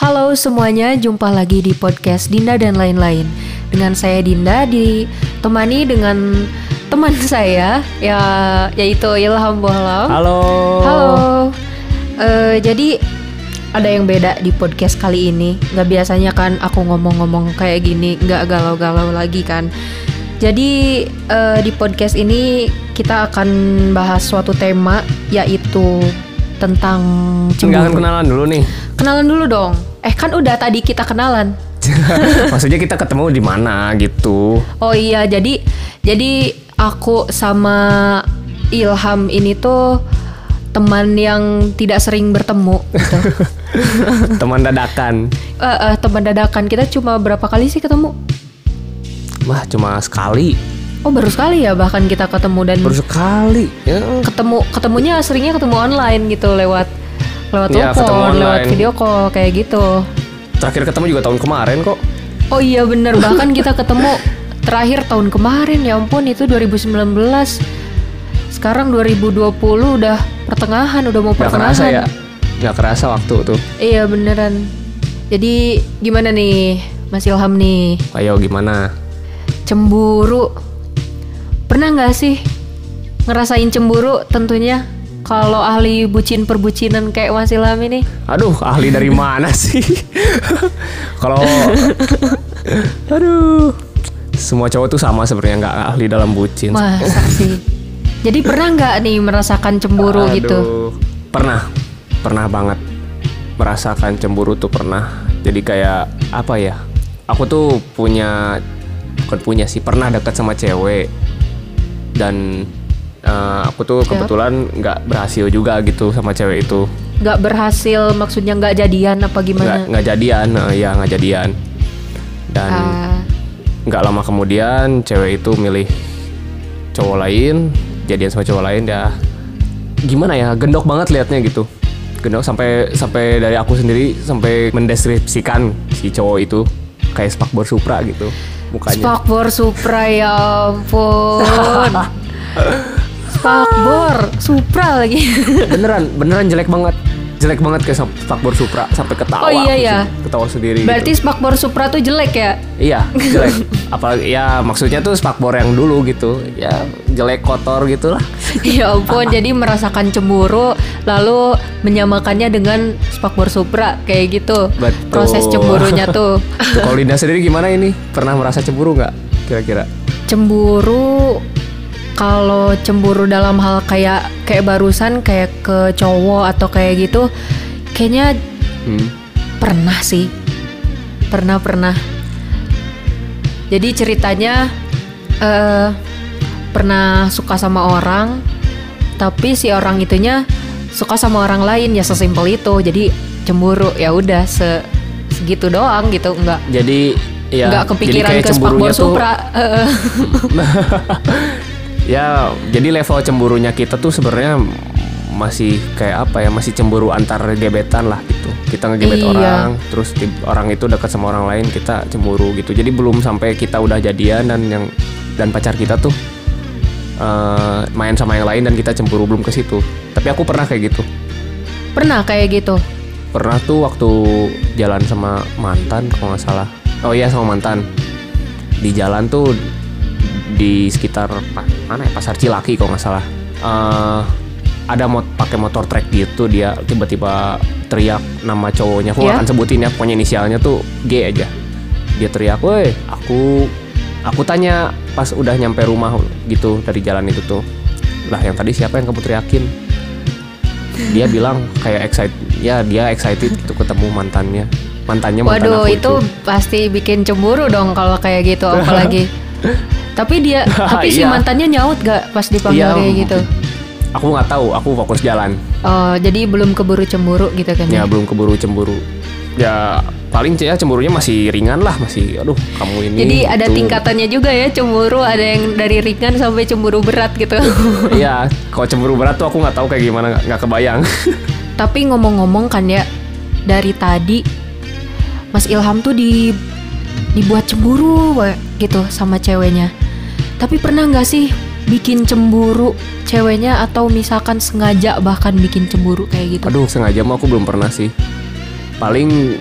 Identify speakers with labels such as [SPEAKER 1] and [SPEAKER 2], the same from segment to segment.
[SPEAKER 1] Halo semuanya, jumpa lagi di podcast Dinda dan lain-lain. Dengan saya Dinda ditemani dengan teman saya ya yaitu Ilham Bohlam.
[SPEAKER 2] Halo.
[SPEAKER 1] Halo. Eh, jadi ada yang beda di podcast kali ini. Gak biasanya kan aku ngomong-ngomong kayak gini, nggak galau-galau lagi kan. Jadi eh, di podcast ini kita akan bahas suatu tema yaitu tentang
[SPEAKER 2] Enggak
[SPEAKER 1] cemburu.
[SPEAKER 2] kenalan dulu nih.
[SPEAKER 1] Kenalan dulu dong. Eh kan udah tadi kita kenalan.
[SPEAKER 2] Maksudnya kita ketemu di mana gitu.
[SPEAKER 1] Oh iya, jadi jadi aku sama Ilham ini tuh teman yang tidak sering bertemu gitu.
[SPEAKER 2] Teman dadakan.
[SPEAKER 1] Eh, eh, teman dadakan kita cuma berapa kali sih ketemu?
[SPEAKER 2] Wah, cuma sekali.
[SPEAKER 1] Oh baru sekali ya bahkan kita ketemu dan
[SPEAKER 2] Baru sekali. Ya.
[SPEAKER 1] ketemu ketemunya seringnya ketemu online gitu lewat lewat
[SPEAKER 2] ketemu
[SPEAKER 1] telepon, lewat video call kayak gitu.
[SPEAKER 2] Terakhir ketemu juga tahun kemarin kok.
[SPEAKER 1] Oh iya bener bahkan kita ketemu terakhir tahun kemarin ya ampun itu 2019. Sekarang 2020 udah pertengahan udah mau
[SPEAKER 2] Gak
[SPEAKER 1] pertengahan.
[SPEAKER 2] kerasa ya. Gak kerasa waktu tuh.
[SPEAKER 1] Iya beneran. Jadi gimana nih Mas Ilham nih
[SPEAKER 2] Ayo gimana?
[SPEAKER 1] cemburu? Pernah nggak sih ngerasain cemburu? Tentunya kalau ahli bucin perbucinan kayak Mas Ilham ini.
[SPEAKER 2] Aduh, ahli dari mana sih? Kalau Aduh. Semua cowok tuh sama sebenarnya nggak ahli dalam bucin.
[SPEAKER 1] Masa sih? Jadi pernah nggak nih merasakan cemburu
[SPEAKER 2] Aduh,
[SPEAKER 1] gitu?
[SPEAKER 2] Pernah, pernah banget merasakan cemburu tuh pernah. Jadi kayak apa ya? Aku tuh punya bukan punya sih pernah dekat sama cewek dan eh, aku tuh
[SPEAKER 1] Siap.
[SPEAKER 2] kebetulan nggak berhasil juga gitu sama cewek itu.
[SPEAKER 1] Nggak berhasil maksudnya nggak jadian apa gimana?
[SPEAKER 2] nggak jadian, eh, ya nggak jadian. Dan
[SPEAKER 1] Ah,
[SPEAKER 2] nggak lama kemudian cewek itu milih cowok lain jadian sama cowok lain ya gimana ya gendok banget liatnya gitu gendok sampai sampai dari aku sendiri sampai mendeskripsikan si cowok itu kayak spakbor supra gitu mukanya
[SPEAKER 1] Spakbor Supra ya ampun. Spakbor Supra lagi.
[SPEAKER 2] beneran beneran jelek banget jelek banget kayak spakbor supra sampai ketawa
[SPEAKER 1] Oh, iya,
[SPEAKER 2] aku
[SPEAKER 1] ya.
[SPEAKER 2] sih, ketawa sendiri
[SPEAKER 1] Berarti
[SPEAKER 2] gitu.
[SPEAKER 1] Spakbor Supra tuh jelek ya?
[SPEAKER 2] iya jelek apalagi ya maksudnya tuh spakbor yang dulu gitu ya jelek kotor gitu lah
[SPEAKER 1] ya ampun, jadi merasakan cemburu lalu menyamakannya dengan Spakbor Supra kayak gitu.
[SPEAKER 2] Betul.
[SPEAKER 1] Proses cemburunya tuh.
[SPEAKER 2] Tuh, kalau Linda sendiri gimana ini? Pernah merasa cemburu nggak? Kira-kira?
[SPEAKER 1] Cemburu kalau cemburu dalam hal kayak kayak barusan kayak ke cowok atau kayak gitu kayaknya
[SPEAKER 2] Hmm.
[SPEAKER 1] pernah sih. Pernah pernah. Jadi ceritanya eh pernah suka sama orang tapi si orang itunya suka sama orang lain ya sesimpel itu. Jadi cemburu ya udah se segitu doang gitu enggak
[SPEAKER 2] Jadi ya
[SPEAKER 1] nggak kepikiran ke
[SPEAKER 2] cemburunya
[SPEAKER 1] Spakbor Supra.
[SPEAKER 2] ya, jadi level cemburunya kita tuh sebenarnya masih kayak apa ya? Masih cemburu antar gebetan lah gitu. Kita ngegebet
[SPEAKER 1] Iya.
[SPEAKER 2] orang, terus orang itu dekat sama orang lain, kita cemburu gitu. Jadi belum sampai kita udah jadian dan yang dan pacar kita tuh eh, main sama yang lain dan kita cemburu belum ke situ. Tapi aku pernah kayak gitu.
[SPEAKER 1] Pernah kayak gitu.
[SPEAKER 2] pernah tuh waktu jalan sama mantan kalau nggak salah oh iya sama mantan di jalan tuh di sekitar mana ya? Pasar Cilaki kalau nggak salah. Eh, ada mot pakai motor trek gitu dia tiba-tiba teriak nama cowoknya. Aku nggak akan sebutin ya pokoknya inisialnya tuh G aja. Dia teriak woi aku aku tanya pas udah nyampe rumah gitu dari jalan itu tuh. Lah yang tadi siapa yang kamu teriakin? Dia bilang kayak excited ya dia excited itu ketemu mantannya. Mantannya mantan
[SPEAKER 1] Waduh,
[SPEAKER 2] aku
[SPEAKER 1] itu. pasti bikin cemburu dong kalau kayak gitu apalagi. tapi dia tapi si
[SPEAKER 2] Iya.
[SPEAKER 1] mantannya nyaut gak pas dipanggil
[SPEAKER 2] Iya,
[SPEAKER 1] kayak gitu?
[SPEAKER 2] aku nggak tahu aku fokus jalan
[SPEAKER 1] Oh, jadi belum keburu cemburu gitu kan
[SPEAKER 2] ya
[SPEAKER 1] ya?
[SPEAKER 2] belum keburu cemburu ya paling ya cemburunya masih ringan lah masih aduh kamu ini
[SPEAKER 1] Jadi ada
[SPEAKER 2] itu.
[SPEAKER 1] tingkatannya juga ya cemburu, ada yang dari ringan sampai cemburu berat gitu.
[SPEAKER 2] iya kalau cemburu berat tuh aku nggak tahu kayak gimana nggak- kebayang
[SPEAKER 1] Tapi ngomong-ngomong kan ya, dari tadi Mas Ilham tuh di dibuat cemburu gitu sama ceweknya. Tapi pernah nggak sih bikin cemburu ceweknya atau misalkan sengaja bahkan bikin cemburu kayak gitu?
[SPEAKER 2] aduh sengaja mah aku belum pernah sih paling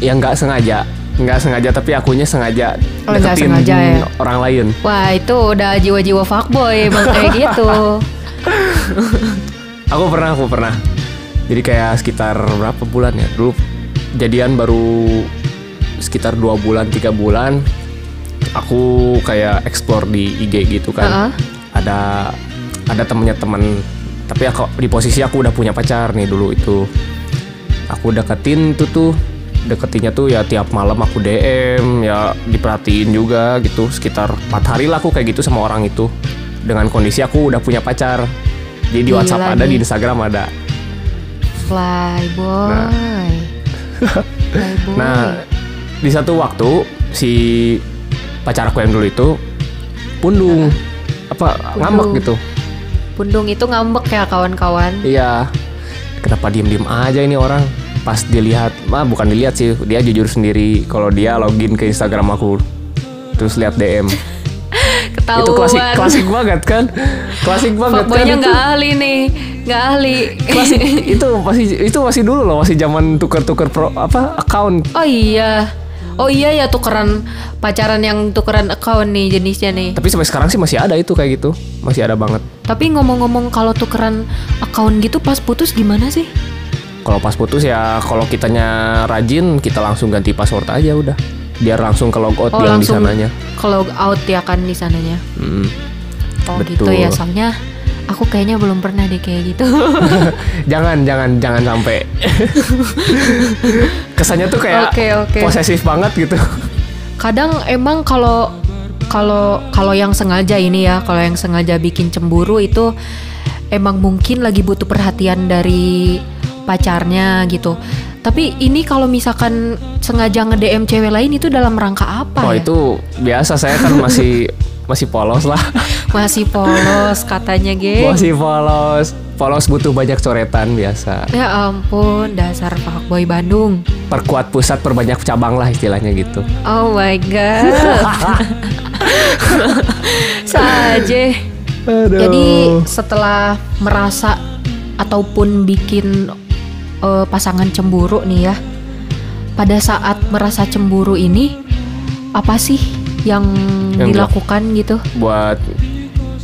[SPEAKER 2] yang nggak sengaja nggak sengaja tapi akunya sengaja
[SPEAKER 1] Oh,
[SPEAKER 2] deketin
[SPEAKER 1] sengaja ya?
[SPEAKER 2] orang lain
[SPEAKER 1] Wah itu udah jiwa-jiwa fuckboy emang kayak gitu.
[SPEAKER 2] aku pernah aku pernah jadi kayak sekitar berapa bulan ya dulu jadian baru sekitar dua bulan tiga bulan aku kayak explore di IG gitu kan.
[SPEAKER 1] Heeh.
[SPEAKER 2] ada ada temennya temen. Tapi aku di posisi aku udah punya pacar nih dulu itu. Aku deketin tuh tuh. Deketinnya tuh ya tiap malam aku DM ya diperhatiin juga gitu. Sekitar empat hari lah aku kayak gitu sama orang itu. Dengan kondisi aku udah punya pacar. Jadi di
[SPEAKER 1] Gila
[SPEAKER 2] WhatsApp ada
[SPEAKER 1] nih.
[SPEAKER 2] di Instagram ada.
[SPEAKER 1] Flyboy. Flyboy.
[SPEAKER 2] nah di satu waktu si pacar aku yang dulu itu pundung apa ngambek gitu
[SPEAKER 1] Pundung itu ngambek ya kawan-kawan.
[SPEAKER 2] Iya. Kenapa diem-diem aja ini orang? Pas dilihat, mah bukan dilihat sih, dia jujur sendiri kalau dia login ke Instagram aku. Terus lihat DM.
[SPEAKER 1] Ketahuan.
[SPEAKER 2] Itu klasik klasik banget kan? Klasik banget kan? Itu.
[SPEAKER 1] nggak ahli nih, nggak ahli.
[SPEAKER 2] Klasik itu masih itu masih dulu loh, masih zaman tuker-tuker pro apa account.
[SPEAKER 1] oh iya, oh iya ya tukeran pacaran yang tukeran account nih jenisnya nih.
[SPEAKER 2] Tapi sampai sekarang sih masih ada itu kayak gitu. Masih ada banget.
[SPEAKER 1] Tapi ngomong-ngomong kalau tukeran account gitu pas putus gimana sih?
[SPEAKER 2] Kalau pas putus ya kalau kitanya rajin, kita langsung ganti password aja udah. Biar langsung ke logout
[SPEAKER 1] Oh
[SPEAKER 2] yang di sananya.
[SPEAKER 1] kalau out ya kan di sananya.
[SPEAKER 2] Mm.
[SPEAKER 1] Oh gitu
[SPEAKER 2] Betul.
[SPEAKER 1] ya, soalnya aku kayaknya belum pernah deh kayak gitu.
[SPEAKER 2] jangan jangan jangan sampai kesannya tuh kayak
[SPEAKER 1] Oke, oke.
[SPEAKER 2] posesif banget gitu
[SPEAKER 1] Kadang emang kalau kalau kalau yang sengaja ini ya, kalau yang sengaja bikin cemburu itu emang mungkin lagi butuh perhatian dari pacarnya gitu. Tapi ini kalau misalkan sengaja nge-DM cewek lain itu dalam rangka apa
[SPEAKER 2] oh
[SPEAKER 1] ya?
[SPEAKER 2] itu biasa saya kan masih masih polos lah
[SPEAKER 1] Masih polos katanya, geng.
[SPEAKER 2] masih polos polos butuh banyak coretan biasa
[SPEAKER 1] Ya ampun, dasar fuckboy Bandung.
[SPEAKER 2] perkuat pusat perbanyak cabang lah istilahnya gitu
[SPEAKER 1] Oh my god. Saja. Jadi setelah merasa ataupun bikin eh, pasangan cemburu nih ya. Pada saat merasa cemburu ini apa sih yang,
[SPEAKER 2] Yang
[SPEAKER 1] dilakukan gitu?
[SPEAKER 2] buat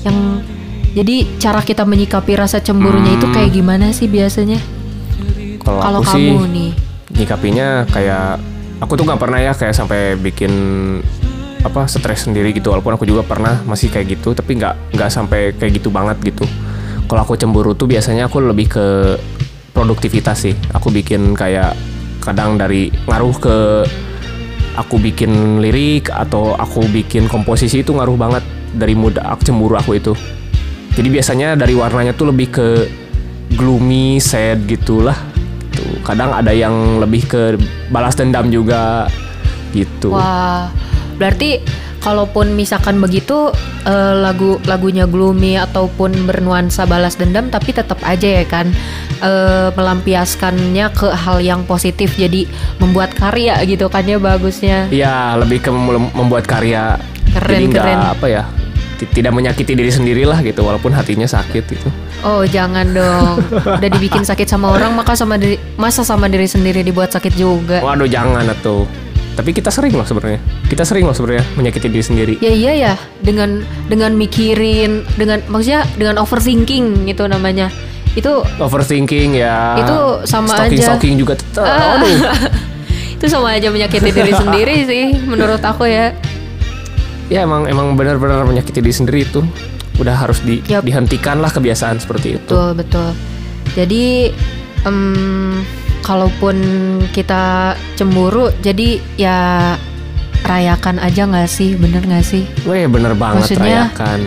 [SPEAKER 1] Yang jadi cara kita menyikapi rasa cemburunya itu kayak gimana sih biasanya?
[SPEAKER 2] kalau aku sih
[SPEAKER 1] kamu nih.
[SPEAKER 2] nyikapinya kayak aku tuh nggak pernah ya kayak sampai bikin apa stres sendiri gitu. Walaupun aku juga pernah masih kayak gitu tapi nggak nggak sampai kayak gitu banget gitu. Kalau aku cemburu tuh biasanya aku lebih ke produktivitas sih. Aku bikin kayak kadang dari ngaruh ke aku bikin lirik atau aku bikin komposisi itu ngaruh banget dari mood aku cemburu aku itu. Jadi biasanya dari warnanya tuh lebih ke gloomy sad gitulah. Tuh kadang ada yang lebih ke balas dendam juga gitu.
[SPEAKER 1] Wah, berarti kalaupun misalkan begitu eh, lagu lagunya gloomy ataupun bernuansa balas dendam, tapi tetap aja ya kan eh, melampiaskannya ke hal yang positif, jadi membuat karya gitu kan ya bagusnya.
[SPEAKER 2] Iya lebih ke mem- membuat karya.
[SPEAKER 1] Keren,
[SPEAKER 2] jadi
[SPEAKER 1] keren.
[SPEAKER 2] apa ya tidak menyakiti diri sendiri lah gitu walaupun hatinya sakit gitu.
[SPEAKER 1] Oh jangan dong, udah dibikin sakit sama orang maka sama diri, masa sama diri sendiri dibuat sakit juga.
[SPEAKER 2] waduh jangan atau tapi kita sering loh sebenarnya. Kita sering loh sebenarnya menyakiti diri sendiri.
[SPEAKER 1] Ya iya ya, dengan dengan mikirin, dengan maksudnya dengan overthinking gitu namanya. Itu
[SPEAKER 2] overthinking ya.
[SPEAKER 1] Itu sama
[SPEAKER 2] stalking
[SPEAKER 1] aja.
[SPEAKER 2] stalking juga tetap
[SPEAKER 1] Ah.
[SPEAKER 2] aduh.
[SPEAKER 1] Itu sama aja menyakiti diri sendiri sih menurut aku ya
[SPEAKER 2] ya emang emang benar-benar menyakiti diri sendiri itu. Udah harus di-
[SPEAKER 1] Yap.
[SPEAKER 2] dihentikan lah kebiasaan seperti itu.
[SPEAKER 1] Betul betul. Jadi em, kalaupun kita cemburu jadi ya rayakan aja nggak sih? Bener nggak sih?
[SPEAKER 2] Weh bener banget
[SPEAKER 1] Maksudnya-
[SPEAKER 2] rayakan.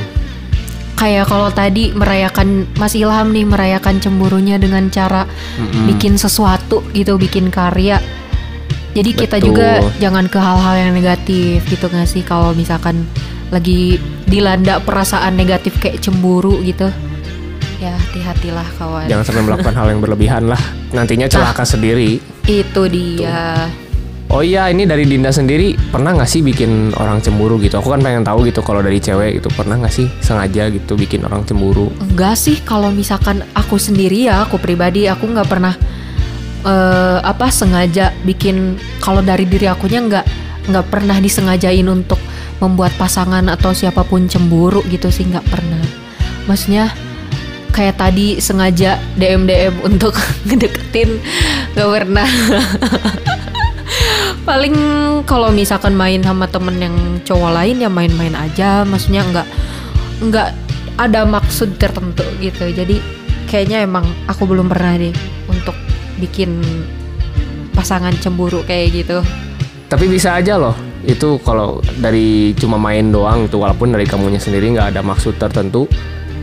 [SPEAKER 1] kayak kalau tadi merayakan Mas Ilham nih merayakan cemburunya dengan cara
[SPEAKER 2] Mm-mm.
[SPEAKER 1] bikin sesuatu gitu bikin karya jadi kita
[SPEAKER 2] Betul.
[SPEAKER 1] juga jangan ke hal-hal yang negatif gitu nggak sih? Kalau misalkan lagi dilanda perasaan negatif kayak cemburu gitu ya hati-hatilah kawan.
[SPEAKER 2] Jangan sampai melakukan hal yang berlebihan lah. Nantinya celaka sendiri.
[SPEAKER 1] itu dia.
[SPEAKER 2] Oh iya ini dari Dinda sendiri pernah nggak sih bikin orang cemburu gitu? Aku kan pengen tahu gitu kalau dari cewek itu pernah nggak sih sengaja gitu bikin orang cemburu?
[SPEAKER 1] Enggak sih kalau misalkan aku sendiri ya aku pribadi aku nggak pernah eh, apa sengaja bikin kalau dari diri akunya nggak nggak pernah disengajain untuk membuat pasangan atau siapa pun cemburu gitu sih nggak pernah. Maksudnya kayak tadi sengaja DM DM untuk ngedeketin nggak pernah. Paling kalau misalkan main sama temen yang cowok lain ya main-main aja. Maksudnya nggak nggak ada maksud tertentu gitu. Jadi kayaknya emang aku belum pernah deh untuk bikin pasangan cemburu kayak gitu
[SPEAKER 2] Tapi bisa aja loh. Itu kalau dari cuma main doang itu walaupun dari kamunya sendiri nggak ada maksud tertentu,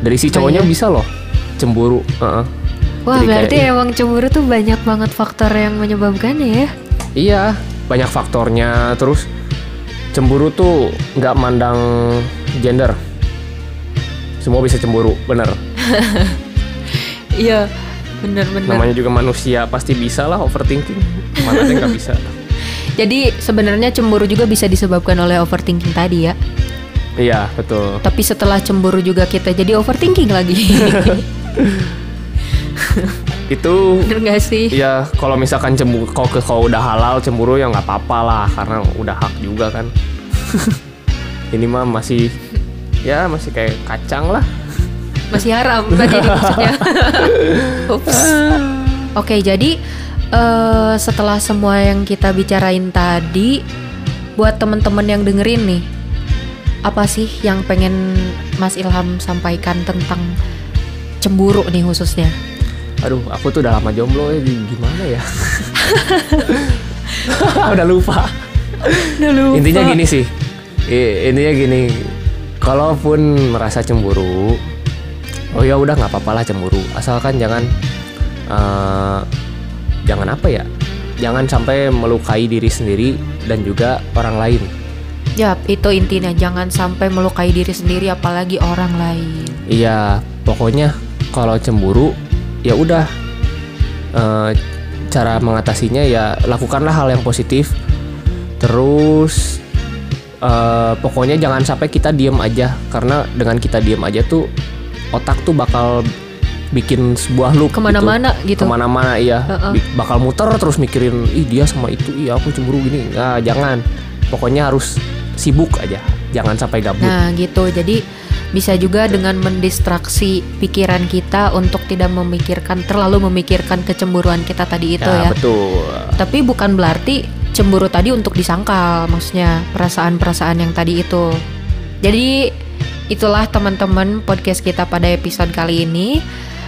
[SPEAKER 2] dari si cowoknya
[SPEAKER 1] iya?
[SPEAKER 2] bisa loh cemburu. Heeh.
[SPEAKER 1] wah
[SPEAKER 2] Jadi
[SPEAKER 1] berarti
[SPEAKER 2] kayak-
[SPEAKER 1] emang cemburu tuh banyak banget faktor yang menyebabkannya ya
[SPEAKER 2] Iya, banyak faktornya. Terus cemburu tuh nggak mandang gender. Semua bisa cemburu, bener.
[SPEAKER 1] iya bener-bener
[SPEAKER 2] Namanya juga manusia, pasti bisa lah overthinking. Mana ada yang nggak bisa?
[SPEAKER 1] jadi sebenarnya cemburu juga bisa disebabkan oleh overthinking tadi ya
[SPEAKER 2] Iya, betul.
[SPEAKER 1] tapi setelah cemburu juga kita jadi overthinking lagi
[SPEAKER 2] Itu
[SPEAKER 1] bener gak sih
[SPEAKER 2] ya kalau misalkan cemburu, kalau kalau udah halal cemburu ya nggak apa-apa lah, karena udah hak juga kan. Ini mah masih ya masih kayak kacang lah.
[SPEAKER 1] Masih haram tadi maksudnya Ups. Oke, jadi eh, setelah semua yang kita bicarain tadi, buat temen-temen yang dengerin nih, apa sih yang pengen Mas Ilham sampaikan tentang cemburu nih khususnya?
[SPEAKER 2] Aduh, aku tuh udah lama jomblo ya, gimana ya? udah lupa.
[SPEAKER 1] Dulu.
[SPEAKER 2] Intinya gini sih, intinya gini, kalaupun merasa cemburu, oh ya udah nggak apa-apa lah cemburu, asalkan jangan eh, jangan apa ya, jangan sampai melukai diri sendiri dan juga orang lain.
[SPEAKER 1] Ya, itu intinya jangan sampai melukai diri sendiri apalagi orang lain.
[SPEAKER 2] Iya, pokoknya kalau cemburu ya udah eh, cara mengatasinya ya lakukanlah hal yang positif. Terus eh, pokoknya jangan sampai kita diem aja karena dengan kita diem aja tuh otak tuh bakal bikin sebuah loop gitu.
[SPEAKER 1] Ke mana-mana gitu.
[SPEAKER 2] Ke mana-mana iya,
[SPEAKER 1] Heeh.
[SPEAKER 2] Bi- bakal muter terus mikirin ih dia sama itu, iya aku cemburu gini. Nah, jangan. Pokoknya harus sibuk aja, jangan sampai gabut.
[SPEAKER 1] Nah, gitu. Jadi bisa juga dengan mendistraksi pikiran kita untuk tidak memikirkan terlalu memikirkan kecemburuan kita tadi itu ya.
[SPEAKER 2] betul.
[SPEAKER 1] Tapi bukan berarti cemburu tadi untuk disangkal, maksudnya perasaan-perasaan yang tadi itu. Jadi itulah teman-teman podcast kita pada episode kali ini.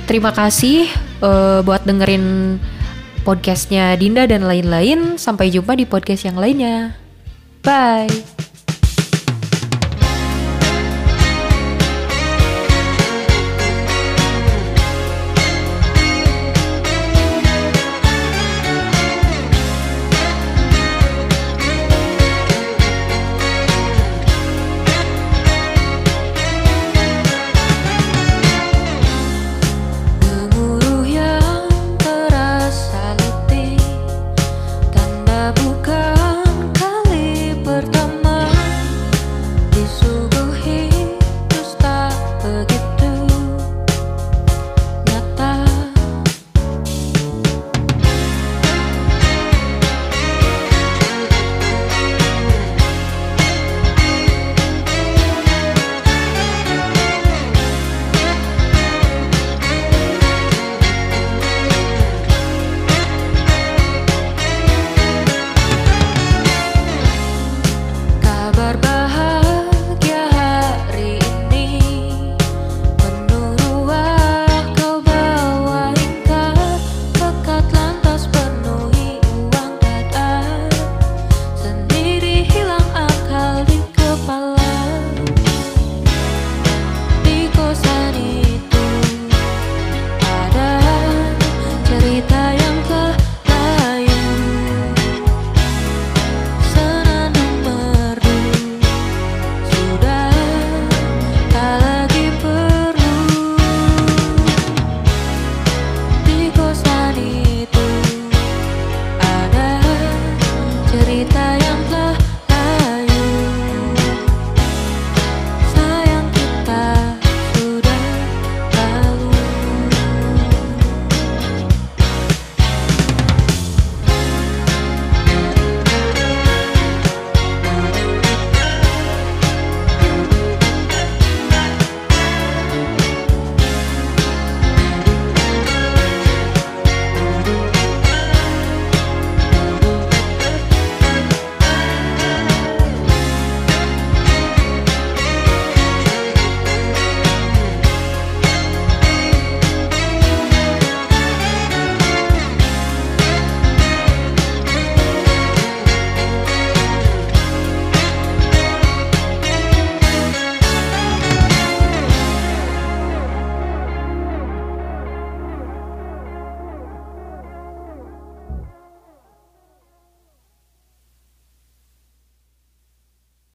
[SPEAKER 1] Terima kasih eh, buat dengerin podcastnya Dinda dan lain-lain. Sampai jumpa di podcast yang lainnya. Bye.